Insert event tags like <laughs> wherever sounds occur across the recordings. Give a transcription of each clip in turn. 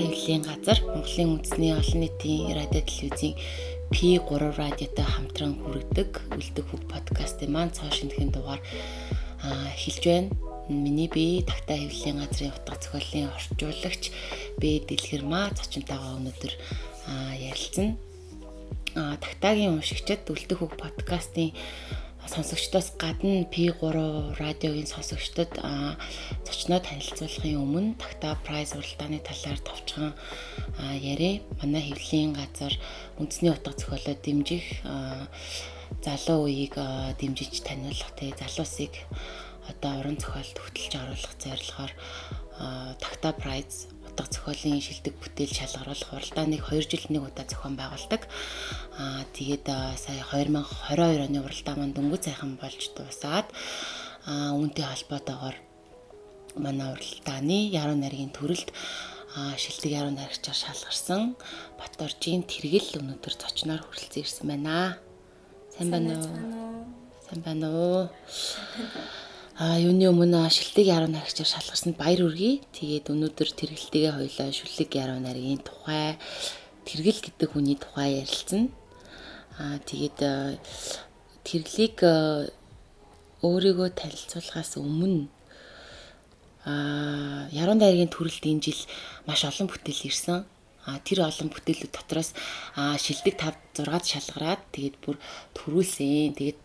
Хэвлэлийн газар Монголын үндэсний олон нийтийн радио телевизийн P3 радиотой хамтран хүргэдэг үлдэх хөг подкастын маань цоо шинэхэн дугаар эхэлж байна. Миний би Тагтаа хэвлэлийн газрын утга зохиолын орчуулагч бэ Дэлгэрмаа зочинтойгоо өнөөдөр ярилцсан. Тагтаагийн уншигчид үлдэх хөг подкастын сонсогчдоос гадна P3 радиогийн сонсогчдод зочноо танилцуулахын өмнө Такта Прайс уралдааны талаар товчхон яриа. Манай хэвлэлийн газар үндэсний утга зохиолоо дэмжих залуу үеийг дэмжиж таниулах тий залуусыг одоо уран зохиолд хөтлж оруулах зорилгоор Такта Прайс утга зохиолын шилдэг бүтээл шалгаруулах уралдааныг 2 жил нэг удаа зохион байгуулдаг. Аа тэгээд сая 2022 оны уралдаан маань дөнгөж сайхан болж дуусаад аа үүнтэй холбоотойгоор манай уралдааны яруу найргийн төрөлд шилдэг яруу найрагчаар шалгарсан Баторжийн тэргэл өнөөдөр зочноор хүрэлцэн ирсэн байна. Сайн байна уу? Сайн байна уу? А юуны өмнө шилдэг яруу найрагчаар шалгарсанд баяр хүргэе. Тэгээд өнөөдөр тэргэлтэйгээ хоёлаа шүлэг яруу найргийн тухай тэргэл гэдэг хүний тухай ярилцсан. А тэгээд тэрглийг өөрийгөө танилцуулахаас өмнө а яруу найргийн төрөлд энэ жил маш олон бүтээл ирсэн. А тэр олон бүтээлүүд дотроос шилдэг 5 6-д шалгараад тэгээд бүр төрүүлсэн. Тэгээд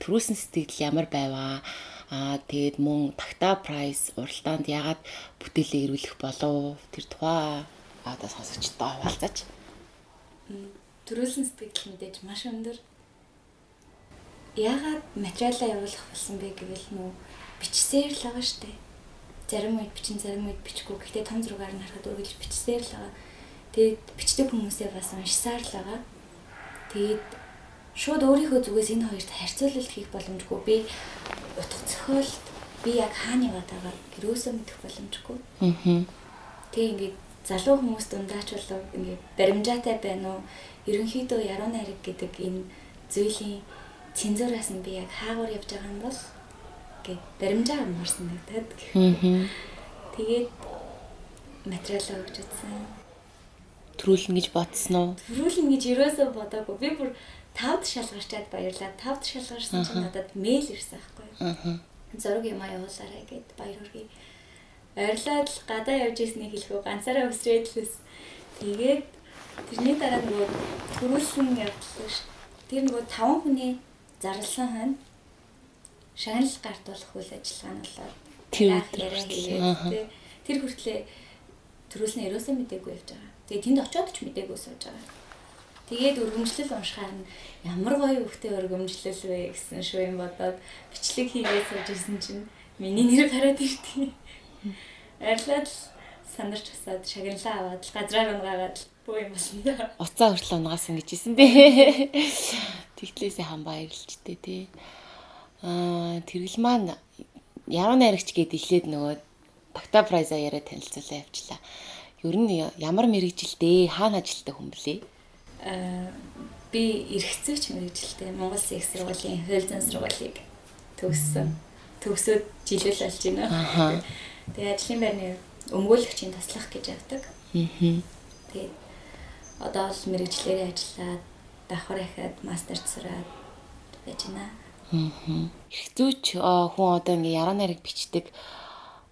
төрүүлсэн сэтгэл ямар байваа Аа тэгээд мөн Такта Прайс уралдаанд ягаад бүтээлээ ирүүлэх болов тэр тухай одоо сонсогчтой хаваалцаач. Төрүүлсэн сэтгэл мэдээж маш өндөр. Ягаад материалаа явуулах болсон бэ гэвэл нөө бичсээр л байгаа штэ. Зарим үед бичин зарим үед бичихгүй. Гэхдээ том зургаар нь харахад үргэлж бичсээр л байгаа. Тэгээд бичдэг хүмүүсээ бас уншсаар л байгаа. Тэгээд шууд өөрийнхөө зүгээс энэ хоёрт харьцуулалт хийх боломжгүй. Би утга зохиолд би яг яваад байгаа гэрөөсөө мэдэх боломжгүй. Аа. Тэг ингээд залуу хүмүүс дундаач болов ингээд баримжаатай байна уу? Ерөнхийдөө яруу найраг гэдэг энэ зүйлийн цензураас нь би яг хаагуур явж байгаа юм бол гэ баримжаа амарсан надад. Аа. Тэгээд материалаа өгч үзсэн. Төрүүлнэ гэж бодсон уу? Төрүүлнэ гэж ерөөсөө бодоагүй. Би бүр тавд шалгарчаад баярлаа. Тавд шалгарсан чинь надад мэйл ирсэн байхгүй юу? Аа. Зураг юм аа явуулаарай гэд баяр хүргэе. Ойрлоод гадаа явж ирснийг хэлэхүү ганцаараа өсрээд л ус. Тэгээд тэрний дараа нөгөө төрүүлсэн явдлаа ш. Тэр нөгөө таван хүний зарласан хань шагнал гартуулах үйл ажиллагаа нь болоод тэр яриа хийгээд тэр хүртлээ төрүүлсэн ерөөсөө мдээгүй явж байгаа. Тэгээ тэнд очиод ч мдээгүй сууж байгаа. Тэгээд өргөмжлөл уншихаар нь ямар гоё хөвгтэй өргөмжлөл вэ гэсэн шүү юм бодоод бичлэг хийгээд сууж исэн чинь миний нэр гараад иртий. Арилаад сандарч хасаад шагналаа аваад газраар унгаагаад бөө юм болсон да. Уцаа хүртэл унгаасан гэж хэлсэн бэ. <laughs> Тэгтлээсээ хам баярлжтэй тий. Аа тэргэл маань яруу найрагч гээд эхлээд нөгөө Такта прайза яриа танилцуулаа явчлаа. Ер нь ямар мэрэгжилтэй хаана ажилтдаг хүн блэ? Би эргэцээч мэрэгжилтэй Монгол Их сургуулийн зүйн сургуулийг төгссөн. Төгсөөд жилэл болж байна. Тэгээ ажлын байрны өмгөөлөгчийн туслах гэж явдаг. Тэгээд одоо л мэрэгчлэрээ ажиллаад давхар ахаад мастерт сураад байж байна. Эргэцүүч хүн одоо ингээ яраа нарыг бичдэг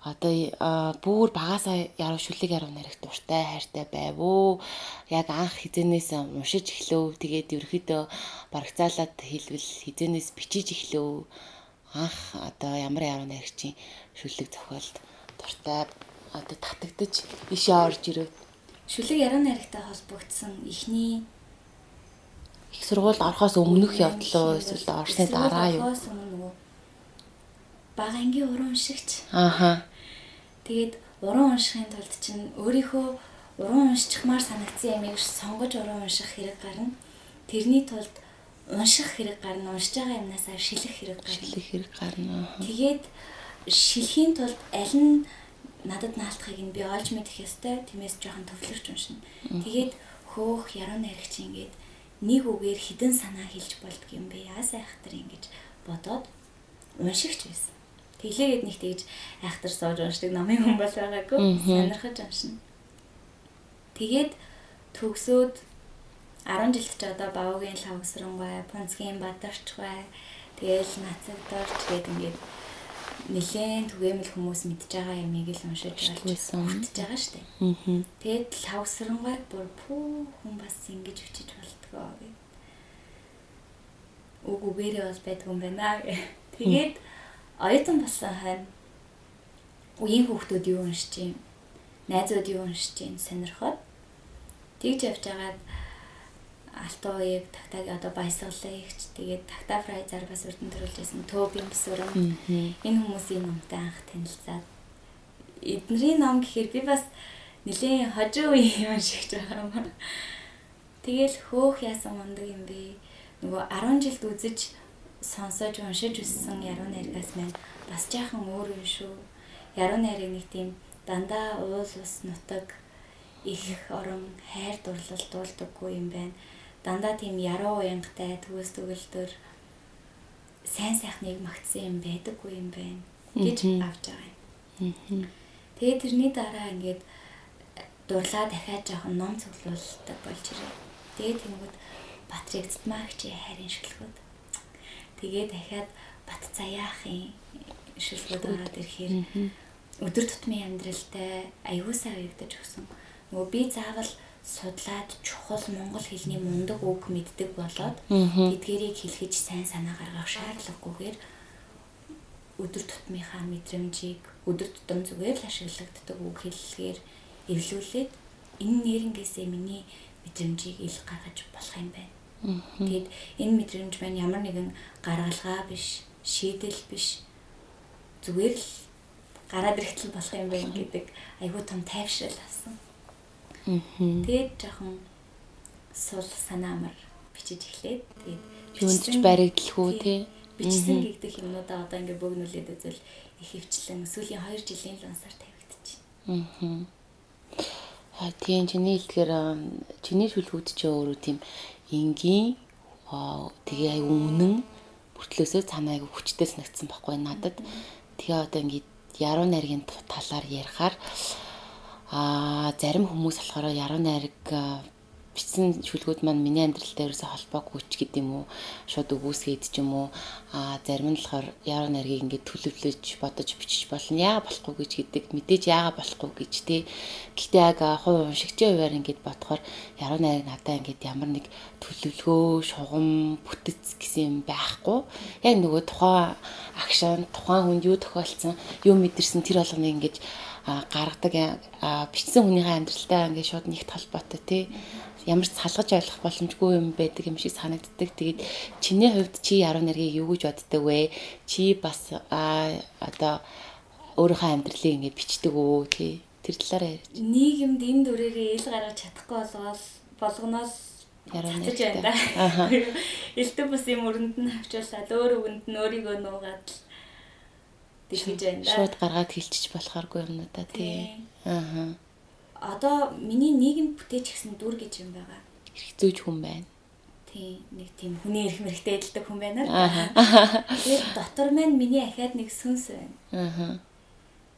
одоо бүр багасаа яруу шүлэг яруу наригт дуртай хайртай байв уу? Яг анх хизэнээс уншиж эхлэв. Тэгээд ерөөхдөө барагцаалаад хэлвэл хизэнээс бичиж эхлэв. анх одоо ямар яруу найрагчийн шүлэг зохиолд дуртай одоо татагдаж ишээ орж ирв. Шүлэг яруу найрагтай холбогдсон эхний их сургууль орохоос өмнөх явдлаа эсвэл орсны дараа юу? Бага ангийн уран уншигч. Ааха. Тэгээд уран уншихын тулд чинь өөрийнхөө уран уншчихмаар санагдсан ямиг сонгож уран унших хэрэг гарна. Тэрний тулд унших хэрэг гарна, уншиж байгаа юмнасаа шилэх хэрэг гарна. Шилэх хэрэг гарна. Тэгээд шилхийн тулд аль нь надад наалтахыг нь би олж мэдэх ёстой. Тиймээс жоохон төвлөрч уншина. Тэгээд хөөх яруу найрагч ингээд нэг үгээр хідэн санаа хэлж болдг юм бэ. Яас айхтар ингэж бодоод уншигч байсан. Тэглээгээд нэг тэгж айхтар сууж уншдаг номын хүн бол байгаагүй. Сонирхож уншина. Тэгээд төгсөөд 10 жилд ч одоо Бавгийн лавсрангай, Пунцгийн Бадарчгай, тэгээл нацагдорч гээд ингээд нэлээд түгээмэл хүмүүс мэдж байгаа ямиг л уншиж байсан. Хүртэж байгаа штэ. Аа. Тэгээд лавсрангай бүр пүү хүн бас ингэж өчиж болтгоо гэд. Уг үгээрээ бол байдгүй юм байна гэ. Тэгээд оюутан болсон хань үеийн хүүхдүүд юу уншиж юм? Найзууд юу уншиж юм сонирхоод тэгж явж байгаад алтуу уяг тагтаг одоо баясгалаа ихч тэгээд тагта фрайзаар бас өрдөн төрүүлж байсан төв юм сүрэм энэ хүмүүсийн номтой анх танилцаад эднэрийн ном гэхээр би бас нэлийн хожуу үеийн юм шигч байгаа юм. Тэгэл хөөх яасан мундаг юм бэ? Нөгөө 10 жилд үзэж сонсож уншиж өссөн яруу найргаас маань бас жаахан өөр юм шүү. Яруу найрыг нэг тийм дандаа уул ус нутаг их орон хайр дурлал дуулдаггүй юм байна. Дандаа тийм яруу уянгатай төгс төгөлдөр сайн сайхныг магтсан юм байдаггүй юм байна гэж авч байгаа юм. Тэгээ тэрний дараа ингээд дурлаа дахиад жоохон ном цуглуулдаг болж ирээ. Тэгээ тэнгууд Патрик Цэтмаагчийн хайрын шүлгүүд. Тэгээ дахиад Бат Заяахын шүлгүүд ороод ирэхээр өдөр тутмын амьдралтай аюусаа уягдаж өгсөн. Нөгөө би заавал судлаад чухал монгол хэлний мундаг үг мэддэг болоод тэдгэрийг хэлхэж сайн санаа гаргах шаардлагагүйгээр өдөр тутмынхаа мэдрэмжийг өдөр тутам зүгээр л ашиглагддаг үг хэллэгээр эвлүүлээд энэ нэрнгээсээ миний мэдрэмжийг ил гаргаж болох юм байна. Тэгэд энэ мэдрэмж маань ямар нэгэн гаргалгаа биш, шийдэл биш. Зүгээр л гараад ирэхтэл болох юм байна гэдэг айгүй том тайвшрал авсан. Тэгээд жоохон сул санаамар бичиж эхлээд тэгээд юунд ч баригдлахгүй тий. Бичсэн гэгдэх юмнуудаа одоо ингээд бөгнүүлээд үзвэл их хөвчлэн сүүлийн 2 жилийн л ансаар тавигдчихэв. Аа. Тийм чиний хэлдгээр чиний шүлгүүд ч өөрөө тийм энгийн тэгээ аюу үнэн бүртлөөсөө цаанаа аюу хүчтэй санагдсан байхгүй надад. Тэгээ одоо ингээд яруу найргийн талаар ярихаар аа зарим хүмүүс болохоор яруу найраг бичсэн шүлгүүд маань миний амьдралтай ерөөсө холбоогүй ч гэдэм үү? Шууд өгөөсгээд ч юм уу? А зарим нь болохоор яруу найргийг ингээд төлөвлөж бодож бичиж болно. Яа болохгүй гэж гэдэг мэдээж яага болохгүй гэж тий гэхдээ яг хувь уншигчийн хувьар ингээд бодохоор яруу найраг надаа ингээд ямар нэг төлөвлөгөө шугам бүтэц гэсэн юм байхгүй. Яг нөгөө тухайн акшн тухайн хүнд юу тохиолдсон юу мэдэрсэн тэр болгоныг ингээд гаргадаг бичсэн хүнийхээ амьдралтай ингээд шууд нэгт холбоотой тий ямар ч салгаж ойлгох боломжгүй юм байдаг юм шиг санагддаг. Тэгээд чиний хувьд чи яруу нэргийг юу гэж боддог вэ? Чи бас а одоо өөрийнхөө амьдралыг ингэ бичдэг үү тий? Тэр талаараа яриач. Нийгэмд энэ дүрээрээ ил гаргаж чадахгүй болгоол болгоноос яруу татаж байна да. <laughs> Элдв бусын мөрөнд нь авчуулаад өөр өвөнд нь өөрийгөө нуугаад тэгж байна. Шууд гаргаад хэлчих болохооргүй юм да тий. Аа одоо миний нийгэм бүтээч гэсэн дүр гэж юм байгаа. Ирэх зүйч хүн байна. Тийм нэг тийм хүний эрх мэрэгтэй эдэлдэг хүн байна. Тэгээд дотор маань миний ахаад нэг сүнс байна. Аа.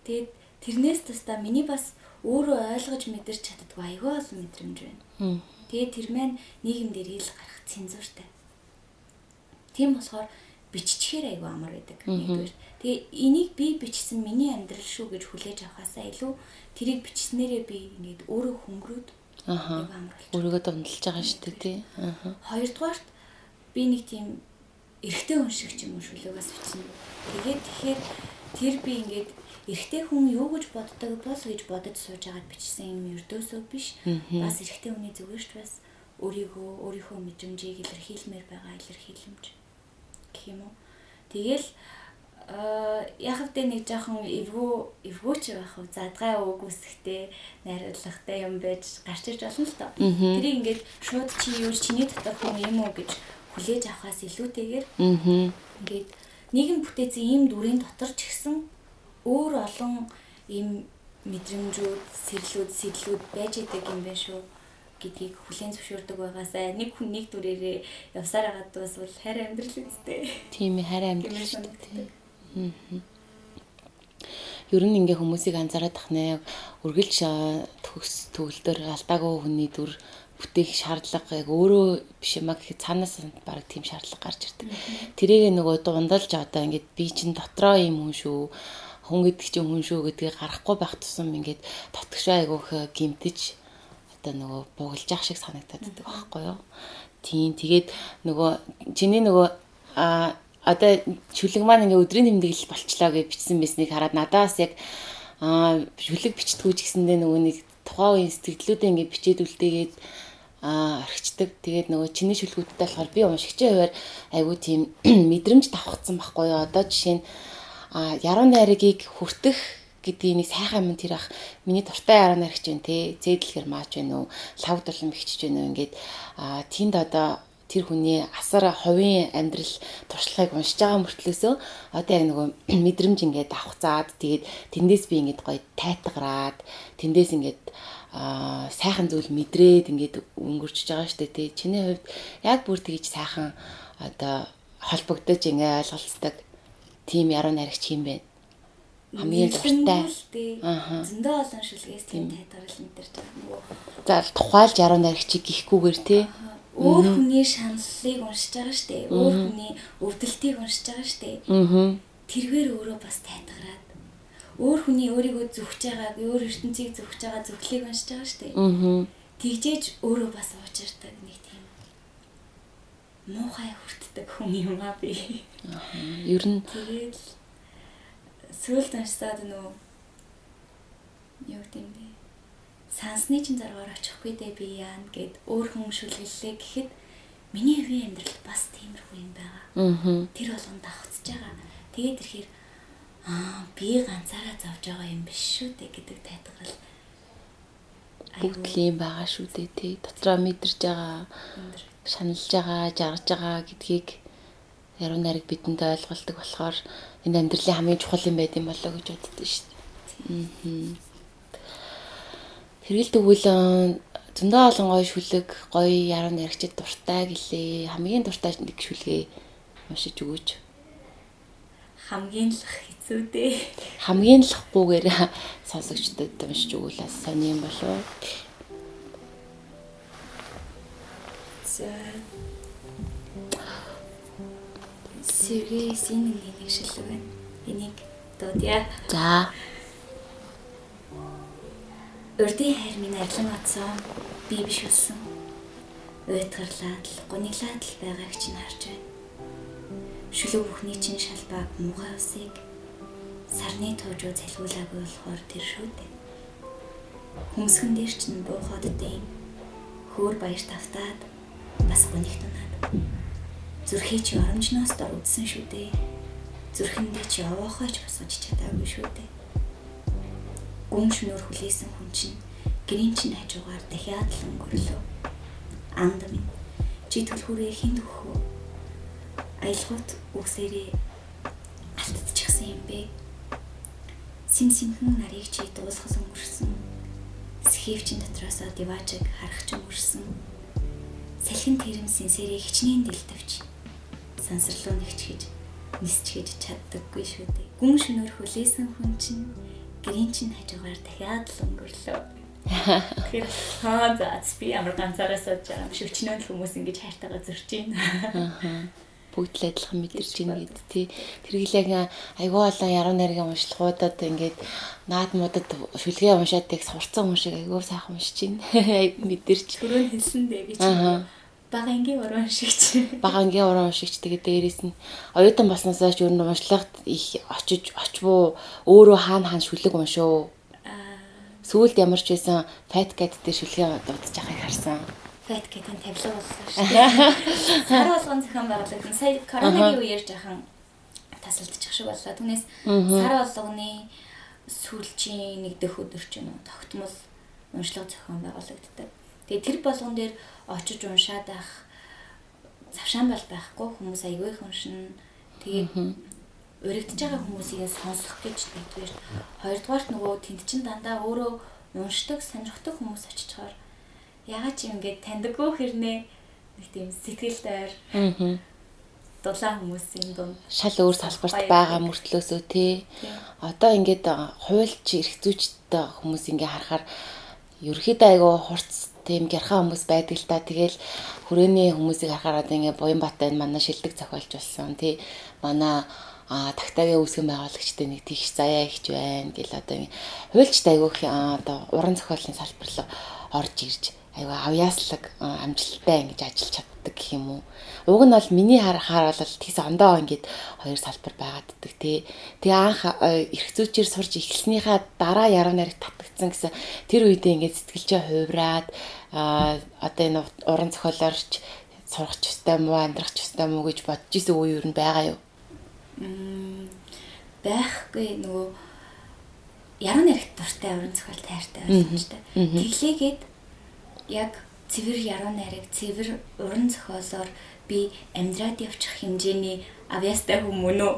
Тэгээд тэрнээс тусдаа миний бас өөрөө ойлгож мэдэрч чаддгүй айгүй олон мэдрэмж байна. Тэгээд тэр маань нийгэм дээр ил гарах цензуртай. Тийм болохоор биччихээр айгүй амар байдаг. Нэгдүгээр. Тэгээ энийг би бичсэн миний амьдрал шүү гэж хүлээж авахаасаа илүү тэрийг бичснээрээ би ингээд өөрөө хөнгөрөөд Аха. Өөрийгөө дундалж байгаа шүү дээ тий. Аха. Хоёрдугаарт би нэг тийм эрэгтэй хүн шиг ч юм уу шүлэгээс бичнэ. Тэгээд тэгэхээр тэр би ингээд эрэгтэй хүн юу гэж боддог бол гэж бодож сууж агаад бичсэн юм ердөөсөө биш. Бас эрэгтэй хүний зүгээр ш бас өөрийгөө өөрийнхөө мэдрэмжийг илэрхийлмээр байгаа илэрхийлэмж гэх юм уу. Тэгэл а яг хэвдээ нэг жоохон эвгүй эвгүйч байх уу задгай үг үсгтэй найруулгатай юм байж гарч ирж болно л доо. Тэрийг ингээд шууд чи юу чиний дотор хүн юм уу гэж хүлээж авахаас илүүтэйгээр ингээд нийгэм бүтээсэн ийм дүрийн дотор ч гэсэн өөр олон ийм мэдрэмжүүд, сэрлүүд, сэтлүүд байж идэг юм байна шүү гэдгийг хүлээн зөвшөөрдөг байгаасаа нэг хүн нэг дүрээрээ явсаар агаад дуусвал хайр амьдрал үстэй. Тийм ээ хайр амьдрал шүү дээ. Ер нь ингээ хүмүүсийг анзаараад тахнаа үргэлж төгс төгөлдөр алдаагүй хүний дүр бүтээх шаардлага яг өөрөө биш юм а гэхэд цаанаас баг тийм шаардлага гарч ирдэг. Тэрийг нөгөө дундалж одоо ингээд би чинь дотроо юм хүн шүү хүн гэдэг чинь хүн шүү гэдгийг гарахгүй байх тусам ингээд дотгошоо айгүйх гимтэж одоо нөгөө бугалж ах шиг санагдаад байдаг байхгүй юу. Тийм тэгээд нөгөө чиний нөгөө а одоо шүлэг маань ингээ өдрийн тэмдэглэл болчлоо гэж бичсэн байсныг хараад надаас яг аа шүлэг бичтгүү ч гэсэндээ нөгөө нэг тухайн үеийн сэтгэлдүүдээ ингээ бичээд үлдээгээд аа орхичдаг. Тэгээд нөгөө чиний шүлгүүдтэй болохоор би уншигчийн хувьар айгүй тийм <clears throat> мэдрэмж давхцсан байхгүй юу. Одоо жишээ нь а яруу найргийг хүртэх гэдгийг нэг сайхан юм тэр ах миний дуртай яруу найрагч байна те. Зээдлэхэр маач байна уу? Лав дулан бихчж байна уу? Ингээд тэнд одоо тэр хүний асар ховын амьдрал туршлагыг уншиж байгаа мөртлөөсөө одоо яг нөгөө <clears throat> мэдрэмж ингээд авахцаад тэгээд тэндээс би ингээд гоё тайтгараад тэндээс ингээд аа сайхан зүйл мэдрээд ингээд өнгөрчж байгаа штэ тий чиний хувьд яг бүр тэгж сайхан одоо холбогдож ингээ ойлголцдог тийм яруу найрагч юм бэ хамгийн дуртай аа зөндөө олон шүлгээс тийм тайтгарал мэдэрч байгаа нөгөө за тухайлж яруу найрагчийг гихгүйгээр тий өөр хүний шаналлыг уншиж байгаа штэ өөр хүний өвдөлтийг уншиж байгаа штэ аа тэрвэр өөрөө бас тайтгараад өөр хүний өөрийгөө зүгж байгааг, өөр ертөнцийг зүгж байгаа зүглийг уншиж байгаа дээ. Аа. Тэгжээж өөрөө бас уучирдаг нэг тийм муухай хүртдэг хүн юм аа би. Аа. Ер нь тэгэл сүлд уншсаад нөө юу гэдэм бэ? Сансны чин заргаар очихгүй дээ би яана гэд өөр хүн шүлгэллээ гэхэд миний хувийн амьдралд бас тиймэрхүү юм байгаа. Аа. Тэр болгонд давхцаж байгаа. Тэгээд ирэхээр аа би ганцаараа зовж байгаа юм биш шүү дээ гэдэг тайтгарл бүгд л юм байгаа шүү дээ тий дотроо мэдэрж байгаа шаналж байгаа жаргаж байгаа гэдгийг яруу найраг бидэнд ойлголдог болохоор энэ амьдралын хамгийн чухал юм байт юм болоо гэж боддоо шүү дээ. Тэрэл тэгвэл зөндөө олон гоё шүлэг гоё яруу найрагчд дуртай гэлээ хамгийн дуртай нэг шүлгээ уншиж өгөөч хамгийн л хэцүү дээ. Хамгийн л гүүгээр сонсогчдод уншиж өгүүлээс сони юм болов. За. Сэргээ син нэг шилэг байна. Энийг дуудъя. За. Урдын хайр минь арилан атсан. Би биш болсон. Уйтгарлаад л гуниглаад л байгааг чинь харж байна шүлэг бүхний чинь шалбааг муухай усыг сарны туужуу залгуулаагүй болохоор тэр шүү дээ. Хүмсгэн дээр чинь буухад дэйн хөөр баяр тавтаад бас гонигт унаад. Зүрхий чи оромжноос дор үдсэн шүү дээ. Зүрхэндээ чи овоохойч босгож чадаагүй шүү дээ. Гүн шнөр хүлээсэн хүн чинь гэрийн чинь хажуугаар дахиад л өнгөрлөө. Анд минь чи төлхүүрээ хинд өгөх аялгууд үгсээрээ алдчихсан юм бэ. Сим симхэн нарыг чи дуусгас өнгөрсөн. Схивчин дотроосоо диваажиг харахч өнгөрсөн. Салхин тэрэм сэнсэрийг хичнээн дэлтвч. Сансарлуу нэгчгэж нисчгэж чаддаггүй шүү дээ. Гүн шөнөөр хүлээсэн хүн чинь гэрийн чинь хажуугаар дахиад л өнгөрлөө. Тэгэхээр хаа за би амар ганцаараа сууж байгаа юм шиг өчнөө хүмүүс ингэж хайртайгаа зөрч. Аа бүгд л адилхан мэдэрч байна гэд тий. Тэргэлээ айгүй олон яруу найргийн уншлагуудад ингээд наад муудад шүлгээ уншаад тэг сурцсан хүн шиг айгүй сайхан уншиж байна. <laughs> Мэдэрч. Түрүүн хэлсэн дээ би чинь Багангийн уран шигч. Багангийн уран шигч тэгээ дээрээс нь оюутан болсноосоо ч ер нь уншлагт их очиж очвоо өөрөө хаана хаана шүлэг уншоо. Сүүлд ямар ч байсан Fat Cat дээр шүлгээ дуудаж байгааг харсан. Fat Cat-ийн тавилга болсон шүү дээ. <laughs> Сар болгон зохион байгуулагдсан. Сая коронагийн үеэр жахан тасалдчих шиг боллоо. Түүнээс сар болгоны сүүлчийн нэг дэх өдөр ч юм уу тогтмол уншлага зохион байгуулагддаг. Тэгээ тэр болгон дээр очиж уншаад байх завшаан бол байхгүй хүмүүс аягүй их уншина. Тэгээд уригдж байгаа хүмүүсийг сонсох гэж нэгдүгээр. Хоёрдугаарт нөгөө тэнд чин дандаа өөрөө уншдаг сонирхдаг хүмүүс очиж чаар ягаад ч юм ингээд таньдаггүй хэрнээ? Нэг тийм сэтгэл даяар дулаан хүмүүсийн дунд шал өөр салбарт байгаа мөртлөөсөө тий. Одоо ингээд хуульч эрх зүйчтэй хүмүүс ингээ харахаар ерөөхдөө айгу хурц тийм гярхаа хүмүүс байдаг л та. Тэгэл хүрээний хүмүүсийг харахаар одоо ингээ буян баттай манай шилдэг зохиолч болсон тий. Манай а тагтаагийн үүсгэн байгуулагчтай нэг тийш заяа ихч байна гэл одоо хуульчтай айгу одоо уран зохиолын салбар руу орж ирж айгу авьяаслаг амжилттай ингэж ажиллаж чаддаг гэх юм уу. Уг нь бол миний харахаар бол тийс ондоо ингээд хоёр салбар байгааддаг тий. Тэгээ анх эрх зүйчээр сурж эхэлснийхаа дараа яруу найрагт татгдсан гэсэн тэр үедээ ингээд сэтгэлжээ хувраад а одоо энэ уран зохиолоорч сурах ч ёстой мó амьдрах ч ёстой мó гэж бодож исэн үе юу н байгаа юу? байхгүй нөгөө яруу найрагт дуртай уран зохиол тайртай байсан ч та. Тэглээгээд яг цэвэр яруу найраг, цэвэр уран зохиолоор би амьдраад явчих хэмжээний авьяастай хүмүүн үү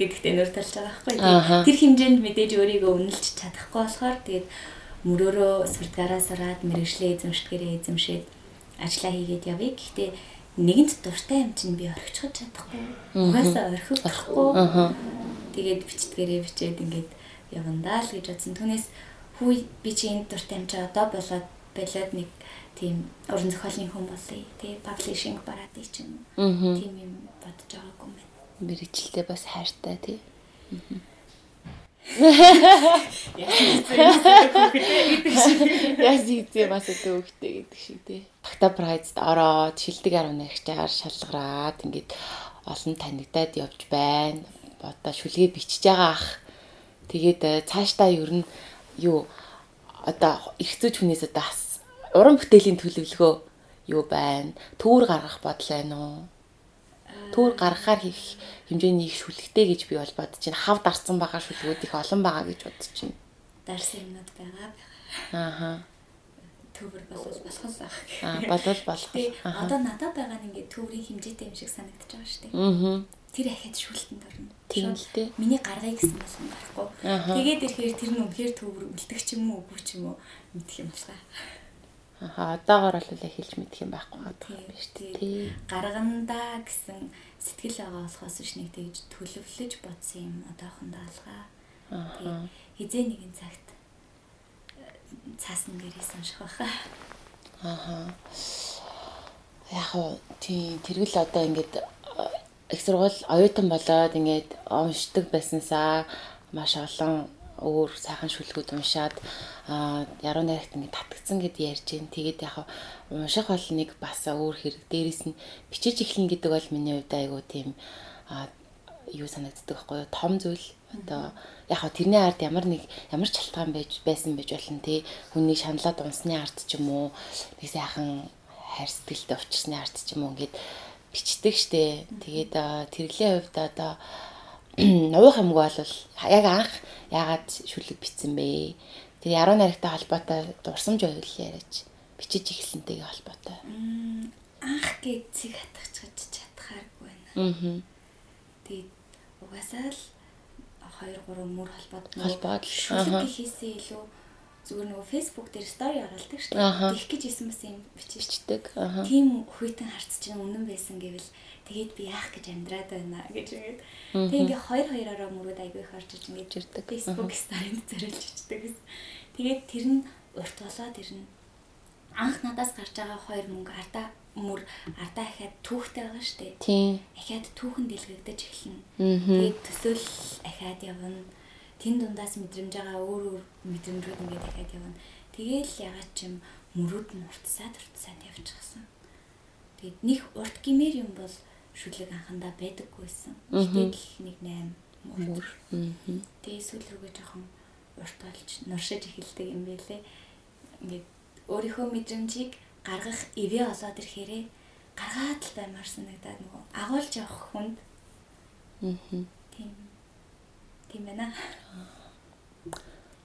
гэдэгтээ нөр талж байгаа байхгүй. Тэр хэмжээнд мэдээж өөрийгөө үнэлж чадахгүй болохоор тэгээд мөрөөрөө сурдгаараа сураад мэрэгжлээ эзэмшдгээрээ эзэмшээд ажиллаа хийгээд явъя. Гэхдээ нэгэнт дуртай юм чинь би орхичихж чадахгүй. Угаасаа орхихгүй. Тэгээд бичдгээрээ бичээд ингээд явандаа л гэж бодсон. Түүнээс хүү би чи энэ дуртай юм чи одоо болоод болоод нэг тийм уран зохиолын хүн болъё. Тэгээ паблишинг бараад ий чинь. Тийм юм бодож байгаагүй юм байна. Мэргэжилтэй бас хайртай тий. Яс ийзээ бас өөхтэй гэдэг шиг тий. Багта прайзд ороод шилдэг 18-аар шалгараад ингээд олон танигдаад явж байна. Одоо шүлгээ бичиж байгаа ах. Тэгээд э, цаашдаа ер нь юу одоо их зүйч хүнээс одоо уран бүтээлийн төлөвлөгөө юу байна? Түүр гаргах бодол байна уу? Түүр гаргахаар хийх хэмжээний их шүлгтэй гэж би бол бодож байна. Хав дарсан байгаа шүлгүүд их олон байгаа гэж бодож байна. Дарсан юмнууд байгаа. Ааха. Төвөр болов болох байх. Аа, болов болох. Одоо надад байгаа нь ингээд төврийн хэмжээтэй юм шиг санагдаж байгаа шүү дээ. Аа. Тэр ахад шүлтэнд орно. Тийм л дээ. Миний гаргая гэсэн болсон гарахгүй. Тэгээд ирэхээр тэр нь үнэхээр төвөр үлдэх ч юм уу, үгүй ч юм уу мэдэх юм байна. Аа одоогоор бол эхэлж мэдэх юм байхгүй байна биш тий. Гаргандаа гэсэн сэтгэл байгаа болохоос биш нэг тэгж төлөвлөж бодсон юм одоохондоо алгаа. Аа. Хизээ нэгэн цагт э, цаасан гэрээ сонших байхаа. Аа. Яг уу тий тэргэл одоо ингээд э, их сургууль оюутан болоод ингээд уншдаг байснасаа маш олон өөр сайхан шүлгүүд уншаад яруу найрагт ингэ татгцсан гэд ярьж гин. Тэгээд яг унших бол нэг бас өөр хэрэг. Дээрээс нь бичиж эхлэн гэдэг бол миний хувьд айгу тийм юу санагддаг байхгүй юу? Том зүйл. Одоо яг тэрний ард ямар нэг ямар ч шалтгаан байж байсан байж болно тий. Хүний шаналаад унсны ард ч юм уу нэг сайхан хайр сэтгэлтэй уулчсны ард ч юм уу ингээд бичдэг штэ. Тэгээд тэрлийн хувьд одоо Нуух юмг бол яг анх яагаад шүлэг битсэн бэ? Тэр яруу найрагтай холбоотой дурсамж байвал яриач. Бичиж эхэлсэнтэйгээ холбоотой. Анх гээд цэг хатгах чадхааргүй байна. Аа. Тэгээд угаасаа л 2 3 мөр холбоод холбоод шүлэг гэхээсээ илүү зүгээр нөгөө Facebook дээр стори оруулдаг шүү дээ. Тэгэх гэж исэн бас юм биччихдэг. Тийм хүйтэн харц чинь үнэн байсан гэвэл тэгээд би яах гэж амьдраад байна гэж ингээд. Тэг ингээд хоёр хоёроо мөрөд айгүй их орж иж ингээд ирдэг. Facebook сторинд зориулж ичдэг. Тэгээд тэр нь урт болоод нь анх надаас гарч байгаа хоёр мөнгө ардаа мөр ардаа ахаад түүхтэй байгаа шүү дээ. Тийм. Ахаад түүхэн дэлгэгдэж эхэлнэ. Тэгээд төсөөл ахаад явна. Тэн дундаас мэдрэмж байгаа өөр өөр мэдрэмжүүд ингээд ахаад явна. Тэгээл ягаад ч юм мөрүүд нь уртсаад уртсаад явчихсан. Тэгээд нэг урт гимээр юм бол шүлэг анхандаа байдаггүйсэн. Гэтэл нэг 8 мөр. Тэгээ сүүл рүүгээ жоохон урт болж нуршиж эхэлдэг юм байлээ. Ингээд өөрийнхөө мэдрэмжийг гаргах ивэ олоод ирэхээрээ гаргаад л баймаар санагдаад нөгөө агуулж явах хүнд. Аа. Тийм. Тийм байна.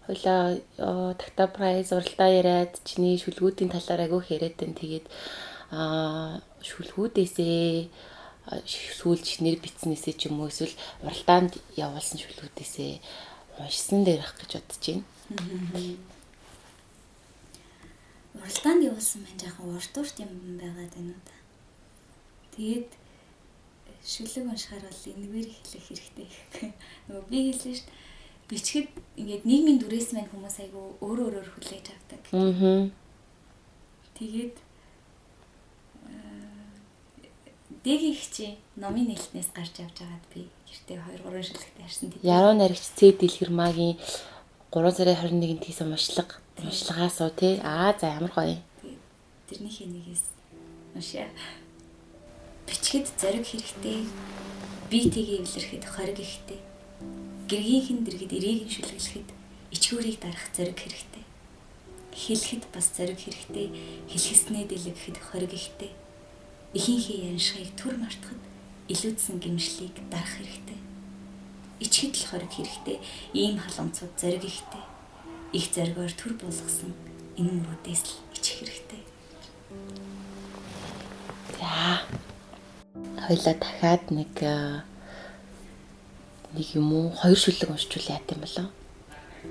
Хойлоо такта прайз уралдаа яриад чиний шүлгүүдийн талаар агуу яриад тань тэгээд аа шүлгүүдээсээ сүүл чинээр битснээсээ ч юм уу эсвэл уралдаанд явуулсан шүлгүүдээсээ уншсан дээр ах гэж бодож байна. Уралдаанд явуулсан маань жоохон урт урт юм байгаад байна уу та. Тэгээд шүлэг уншихаар бол энэгээр хэлэх хэрэгтэй гэхгүй. Нөгөө би хэлсэн шүү дээ. Бичгэд ингээд нийгмийн дүрээс мань хүмүүс айгу өөр өөрөөр хүлээж авдаг. Аа. Тэгээд Дэгийн хчи номын нээлтнээс гарч явж байгаад би гэртээ 2 3 шүлэгтэй харсан тийм. Яруу найрагч Цэд Дэлгэрмагийн 3 сарын 21-нд хийсэн уншлага уншлагаас уу тий. Аа за ямар гоё. Тэрнийхээ нэгээс уншаа. Бичгэд зориг хэрэгтэй. Биетийг эвлэрэхэд хориг ихтэй. Гэргийнхэн дэргэд эрээг нь шүлгэлэхэд ичгүүрийг дарах зориг хэрэгтэй. Хэлэхэд бас зориг хэрэгтэй. Хэлхэснээ дэлгэхэд хориг ихтэй эхийнхээ яншихыг төр мартахад илүүдсэн гимшлийг дарах хэрэгтэй. Ичгэд л хориг хэрэгтэй. Ийм халамцууд зориг ихтэй. Их зоригоор төр болгосон энэ мөрүүдээс л ичих хэрэгтэй. За. Хоёлаа дахиад нэг нэг юм уу хоёр шүлэг уншчул яат юм болоо.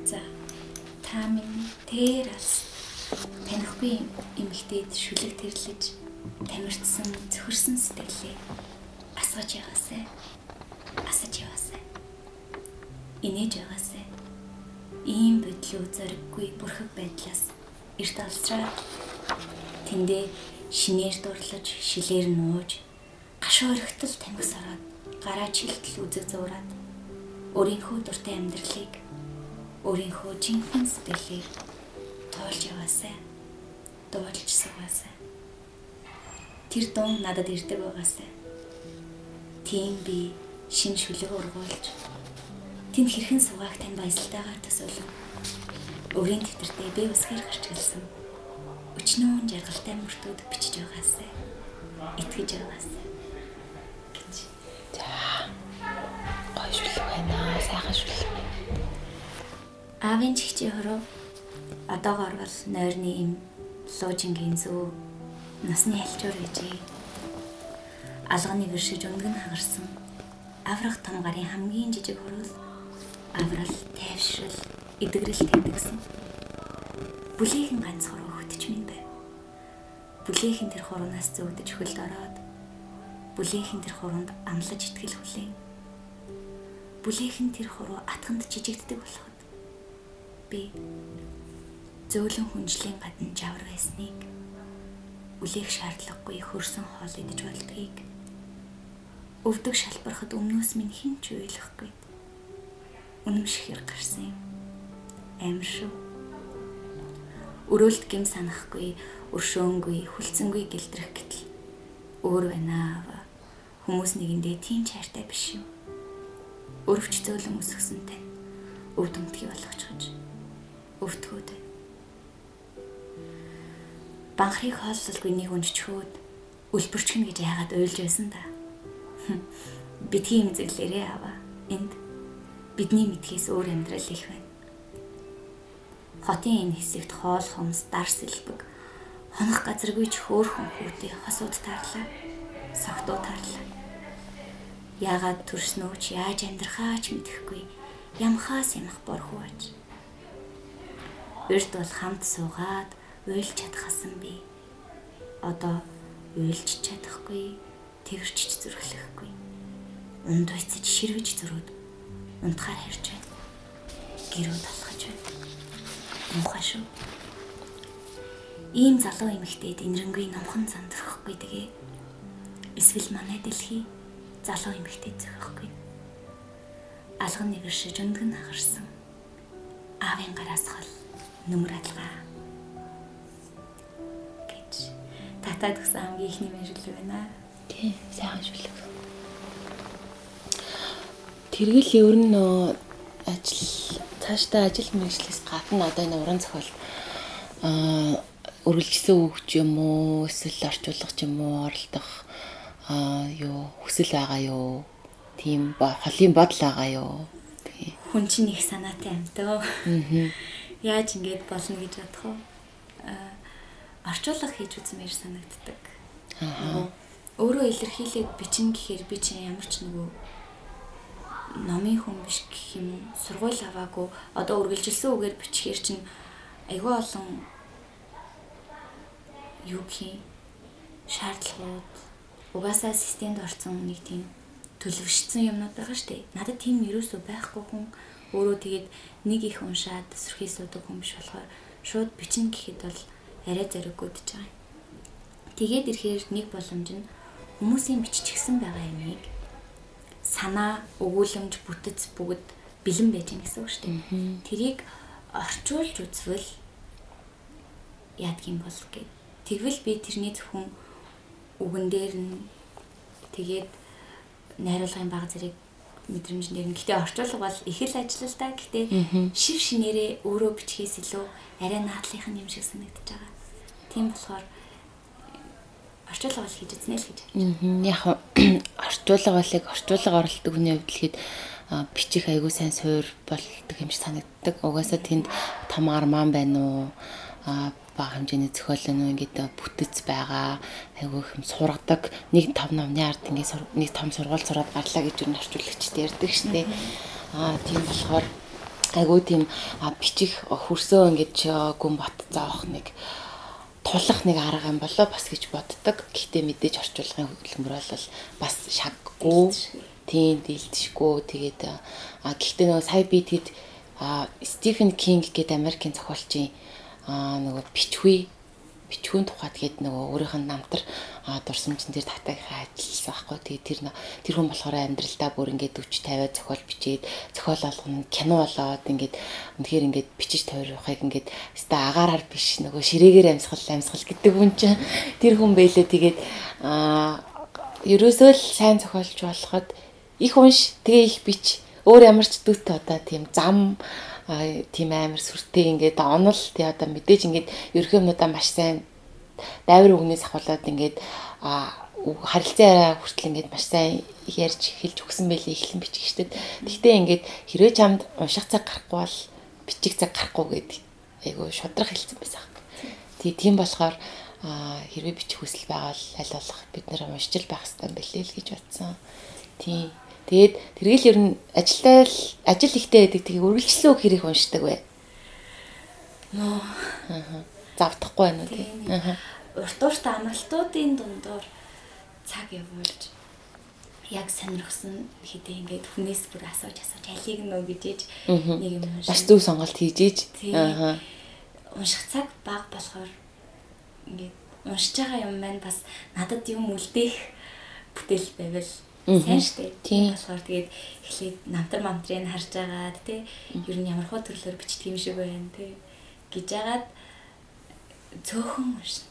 За. Та минь тэр алс танихгүй эмэгтэйд шүлэг тэрлэж тамирчсан цөхөрсөн сэтгэлээ асгаж яваасай. Асаж яваасай. Инээж яваасай. Ийм бодлоо зориггүй бүрхэг байдлаас эрт алсраа тэндээ шинээр дурлаж, шилээр нууж, гашуу өргөтөл тамхис ороод, гараа чилтэл үзэг зураад өөрийнхөө дуртай амьдралыг өөрийнхөө жинхэнэ сэтгэлээр тоолж яваасай. Дуулж сугаасай тэр дун надад ирдэг байгаасай. Тийм би шин шүлэг ургуулж тэнд хэрхэн суугаах тань баясалтайгаар төсөөлөв. Өвгийн тэмдэртээ би усгаар гарч гэлсэн. Өчнөө жаргалтай мөртүүд бичиж байгаасай. Итгэж байгаасай. Гой шүлэг байна. Сайхан шүлэг. Аавын чихчи хороо одоогор бол нойрны им луужингийн зөө насны альчуур гэжээ. Алганы гэршиж өнгөн хагарсан. Аврах том гарын хамгийн жижиг хөрөл аврал, тайвшрал, эдгэрэл тэмдэгсэн. Бүлээгэн ганц хуруу хөтч минь байв. Бүлээгэн тэр хуруунаас зөөдөж хөлд ороод бүлээгэн тэр хуруунд амлаж итгэл хүлээн. Бүлээгэн тэр хуруу атганд жижигддэг болоход би зөөлөн хүнжлийн гадна жавар байсныг үлээх шаардлагагүй хөрсөн хоол идэж болдгийг өвдөг шалбарахад өмнөөс минь хэн ч ойлгохгүй. Үнэмшихэр гарсан юм. Амир шүү. Өрөөлт гим санахгүй, өршөөнгүй, хүлцэнгүй гэлдрэх гэтэл өөр байна. Хүмүүс нэгэндээ тийм чайртай биш юм. Өрөвч зөөлөн өсгсөн тань өвдөмтгий болгочихж өвтгөөд байна банхрыг хооллолгүй нэг унжчхөөд үлбэрчгэн гэж яагаад уйлж байсан та. Бидний имзэглэрээ аваа. Энд бидний мэдхээс өөр амьдрал их байна. Хотын энэ хэсэгт хоол хомс, дар сэлбэг, хонох газаргүй ч хөөхөн хүүтэй хосууд таарлаа. Согтуу таарлаа. Яагаад төрснөөч яаж амьдрахаач мэдэхгүй ямхаас ямах борхууч. Өрт бол хамт суугаад уйлж чадхасан би. Одоо уйлж чадахгүй, тэрч зүрхлэхгүй. Унд байцаж ширвэж зөрөөд унтахаар хэрж байна. Гэрүү талхаж байна. Муухай шүү. Ийм залуу эмэгтэйд инрэнгүй номхон зандахгүй тэгээ. Эсвэл манай дэлхий залуу эмэгтэй зөхөхгүй. Алган нэгэршиж өндгөн хагарсан. Аавын гараас хол нүмер алгаа Натад гэсэн хамгийн ихний мэшэл байна. Тийм, сайхан шүлэг. Тэргэл ер нь ажил цаашдаа ажил мэргэжлээс гадна одоо энэ уран зохиол аа өргөлжсөн үг ч юм уу эсвэл орчуулга ч юм уу оролдох аа юу хүсэл байгаа юу тийм холын бодол байгаа юу хүн чинь их санаатай дөө. Аа яаж ингэж болно гэж бодох вэ? Орчуулга хийж үзмээр санагддаг. Аа өөрөө илэрхийлээд бичин гэхээр би чинь ямар ч нөгөө номын хүн биш гэх юм уу сургууль аваагүй. Одоо үргэлжилсэн үгээр бичгээр чинь айгүй олон юу гэх шаардлагууд угаасаа системд орсон нэг тийм төлөвшсөн юмнууд байгаа шүү дээ. Надад тийм юусоо байхгүй хүн өөрөө тэгээд нэг их уншаад сүрхий суудаг хүн биш болохоор шууд бичин гэхэд бол арай зориггүй гэж байгаа. Тэгээд ирэхээр нэг боломж нь хүмүүсийн биччихсэн байгаа юмыг санаа, өгүүлэмж, бүтэц бүгд бэлэн байж гин гэсэн үг шүү дээ. Тэрийг орчуулж үзвэл яадгийн бол гэд. Тэгвэл би тэрний зөвхөн үгэн дээр нь тэгээд найруулгын баг зэрэг мэдрэмжнэр нь гэтээ орчуулга бол их л ажил л да. Гэтээ шив шинээрээ өөрөө бичхээс илүү арай наадлынх нь юм шиг санагдаж байгаа. Тийм болохоор орчуулга бол хийж үзнэ л гэж. <clears throat> Яг орчуулга болыг орчуулга оролдог хүний хувьд л хэд бичих айгуу сайн суур болдог юм шиг санагддаг. Угаасаа тэнд том арман байна уу? Бага хэмжээний зохиол нь ингээд бүтэц байгаа. Айгуу их юм сургадаг. Нэг том номны ард ингээд нэг том сургууль сураад гарлаа гэж юу орчуулагчд ярьдаг шнэ. Аа тийм болохоор айгуу тийм бичих хөрсөө ингээд гүн бот заах нэг тулах нэг арга юм болоо бас гэж боддог. Гэхдээ мэдээж орчуулгын хөдөлмөр бол бас шаггүй. Тийм дийлдэшгүй. Тэгээд а гэхдээ нөгөө сая би тэгэд Стивен Кинг гэдэг Америкийн зохиолчийн а нөгөө бичвээ бичгүүн тухайд гээд нөгөө өөрийнх нь намтар дурсамжин дээр татаагийнхаа ажилласан байхгүй. Тэгээ тэр тэр хүн болохоор амьдралдаа бүр ингээд 40 50 зохиол бичээд зохиол алган кино болоод ингээд үнэхээр ингээд бичиж тойрохыг ингээд өстой агаараар биш нөгөө ширээгээр амьсгал амьсгал гэдэг хүн чинь тэр хүн байлээ. Тэгээд аа ерөөсөө л сайн зохиолч болоход их унш тэгээ их бич өөр ямар ч дүт одоо тийм зам тийм амар сүртэй ингээд онол тий одоо мэдээж ингээд ерөнхий юмудаа маш сайн дайвар үгнээс ахуулаад ингээд харилцан арай хүртэл ингээд маш сайн ярьж хэлж өгсөн байлээ эхлэн штеп. Гэхдээ ингээд хэрвээ чамд унших цаг гарахгүй бол бичих цаг гарахгүй гэдэг айгу шудрах хэлсэн байсан. Тий тийм болохоор хэрвээ бичих хүсэл байгаа бол аль болох бид нэр уншиж байх хэрэгтэй байлээ л гэж бодсон. Тий Тэгээд тэргээл ер нь ажилдаа л ажил ихтэй байдаг. Тэгээ үргэлжлэн үг хэрэг уншдаг бай. Нөө. Аа. Завдахгүй байна уу тий. Аа. Урт урт амралтуудын дундуур цаг явуулж яг сонирхсон хэдэ ингээд хүнээс бүр асууж асууж алийг нөө гэжээж нэг юм уншиж. Бас зөв сонголт хийж ийж. Аа. Унших цаг баг болохоор ингээд уншиж байгаа юм маань бас надад юм үлдээх бүтээл байвал сайн штэ. Тийм болохоор тэгээд эхлээд намтар мамтрыг харж агаад тий ер нь ямар хөө төрлөөр бичдэг юм шиг байна тий гэж агаад цөөхөн уншина.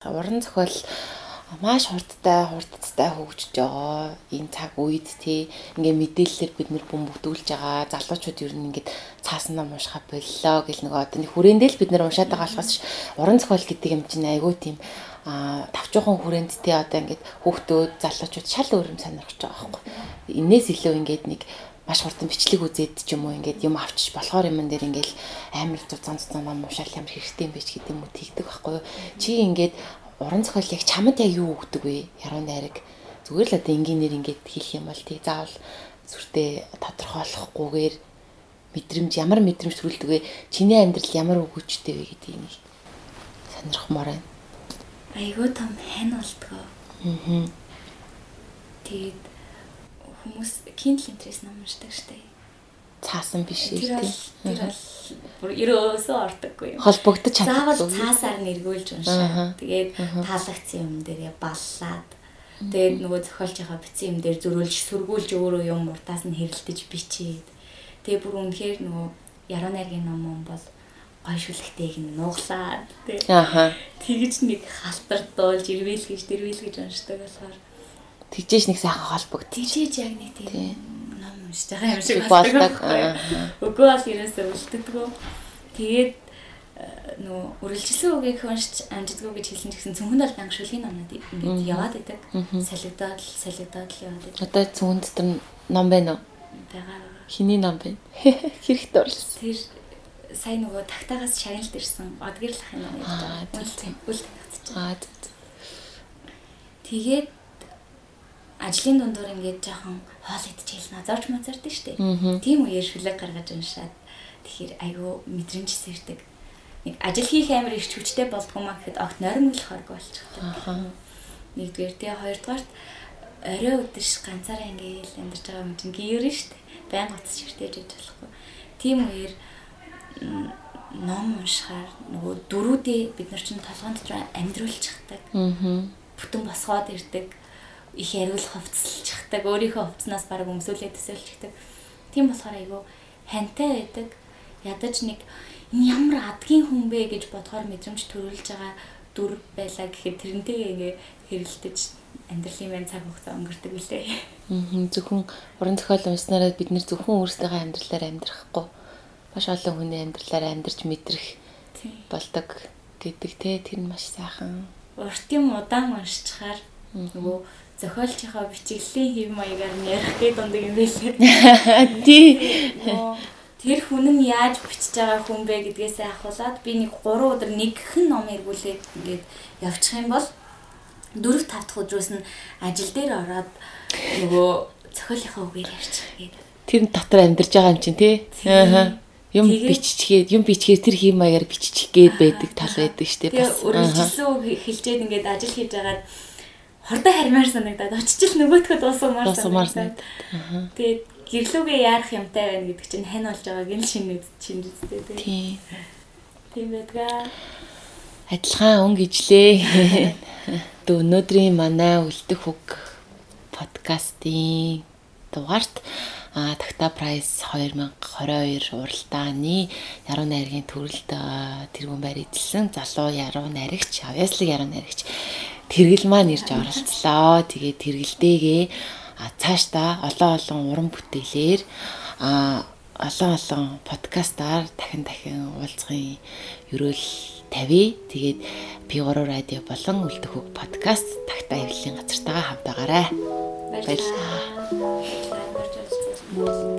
Аа. Уран зохиол маш хурдтай хурдтай хөгжиж байгаа энэ цаг үед тий ингээ мэдээлэлээр бид нэр бөмбөгдүүлж байгаа залуучууд ер нь ингээд цаасан ном уншихаа боллоо гэл нэг одоо нэг хүрээндээ л бид нэр уншаад байгаа болохоос уран зохиол гэдэг юм чинь айгүй тийм тавчуухан хүрээндтэй одоо ингээд хүүхдүүд залуучууд шал өөр юм сонирхож байгаа байхгүй. Инээс илүү ингээд нэг маш хурдан бичлэг үзээд ч юм уу ингээд юм авчиж болохоор юм дээр ингээд амар цуцаан цуцаан ном уушаал ямар хэрэгтэй юм бэ ч гэдэг юм уу тэгдэг байхгүй. Чи ингээд уран зохиол яг чамд яг юу өгдөг вэ? Яруу найраг зүгээр л одоо энгийнээр ингээд хийх юм бол тий заавал сүртэй тодорхойлохгүйгээр мэдрэмж ямар мэдрэмж төрүүлдэг вэ? Чиний амьдрал ямар өгөөжтэй вэ гэдгийг сонирхмоор байна айгүй том хань болтгоо. Аа. Тэгээд хүмүүс Kindle интерес ном уншдаг штэ. Цаасан биш ээ. Тэр бол бүр ерөөсөө ордоггүй юм. Холбогдож чаддаг. Заавал цаасаар нэргүүлж уншаа. Тэгээд таалагдсан юм дээрээ баллаад Тэгээд нөгөө зохиолчийнхаа бичсэн юм дээр зөрүүлж сүргүүлж өөрөө юм уртаас нь хэрэлдэж бичээд. Тэгээ бүр үнэхээр нөгөө яруу найргийн ном юм бол гой шүлэгтэйг нь нууглаад тий. Аха. Тэгж нэг халтардуулж ирвэл гэж дэрвэл гэж уншдаг болохоор Тэгжээш нэг сайхан холбогд. тийжээж яг нэг Тий. тийм ном уншиж байгаа юм шиг Болдог. Өгөө бол ерөөсөө үлддэггүй. Тэгээд э, нөө үргэлжилсэн үгийг уншиж амждаггүй гэж хэлсэн гэсэн цөмхөнд бол банк шүлийн номнууд ингээд яваад идэг. Солигдоод л солигдоод л яваад идэг. Одоо зүүн дотор ном байна уу? байгаа. Хиний ном байна? <laughs> Хэрэгт орлсон. Тэр сая нөгөө тагтаагаас шагналд ирсэн одгирлах юм аа. тийм, Үл тийм. үл тавьчихсан. Аа зү, зү. Тэгээд ажлын дундуур ингээд жоохон хоол идчихэл назарч мазардаг штеп. Мгм. Тийм үеэр шүлэг гаргаж уншаад тэгэхээр айгүй мэдрэмж сэрдэг. Нэг ажил хийх амар их хүчтэй болдгоо маа гэхэд огт нойрон мөлөх хорг болчихдог. Нэгдүгээр тэгээ хоёрдугаарт орой өдөрш ганцаараа ингээл амьдарч байгаа юм чинь гэрэн штэ. Баян гоц ширтэж яж болохгүй. Тийм үеэр ном уншихаар нөгөө дөрүүдээ бид нар чинь толгойд дотор амьдруулчихдаг. Мгм. бүтэн босгоод ирдэг их яриул хувцалчихдаг өөрийнхөө хувцснаас баг өмсүүлээд төсөөлчихдэг тийм болохоор айгүй хантай байдаг ядаж нэг энэ ямар адгийн хүн бэ гэж бодохоор мэдрэмж төрүүлж байгаа дүр байлаа гэхэд тэрнтэйгээ ингээ хэрэлдэж амьдралын мэн цаг хугацаа өнгөрдөг үлээ Мгм. Зөвхөн уран зохиол унснараа бид нэр зөвхөн өөрсдийнхөө амьдралаар амьдрахгүй маш олон хүний амьдралаар амьдарч мэдрэх болдог гэдэг те тэр нь маш сайхан. урт юм удаан уншчихаар нөгөө зохиолчийнхаа бичиглэлийн хэв маягаар ярих гээд ундаг юм байлээ <laughs> Тий. Тэр хүн нь яаж бичиж байгаа хүн бэ гэдгээсээ ахуулаад би нэг 3 өдөр нэгхэн ном эргүүлээд ингээд явчих юм бол 4 5 дахь өдрөөс нь ажил дээр ороод нөгөө цохиолынхаа үгээр ярьчих гээд. Тэр нь дотор амьдарч байгаа юм чинь тий. Аа. Юм биччихээ, юм бичгээр тэр хэм маягаар биччих гээд байдаг тал байдаг штеп Тэгээ бас. үг хэлчихэд ингээд ажил хийж байгаад хордоо хармаар санагдаад очиж л нөгөөдхөө Дуусгамаар санагдаад. Тэгээд гэрлүүгээ яарах юмтай байна гэдэг чинь хань болж байгааг нь шинэ чинь үстэй тий. Тий. Тийм байдгаа. Адилхан өнгө ижлээ. <laughs> Тэ өнөөдрийн манай үлдэх үг подкастын дугаарт а Такта прайс 2022 уралдааны яруу найргийн төрөлд а, тэргүүн байр эзэлсэн залуу яруу найрагч авьяаслаг яруу найрагч тэргэл маань ирж оролцлоо. Тэгээд тэргэлдээгээ цаашдаа олон олон уран бүтээлээр а олон олон подкастаар дахин дахин уулзахын ерөөл тавья. Тэгээд P3 радио болон үлдэх үг подкаст тагтаа хэвлэлийн газартаа хамтаагаарай. Баярлалаа. Thank you.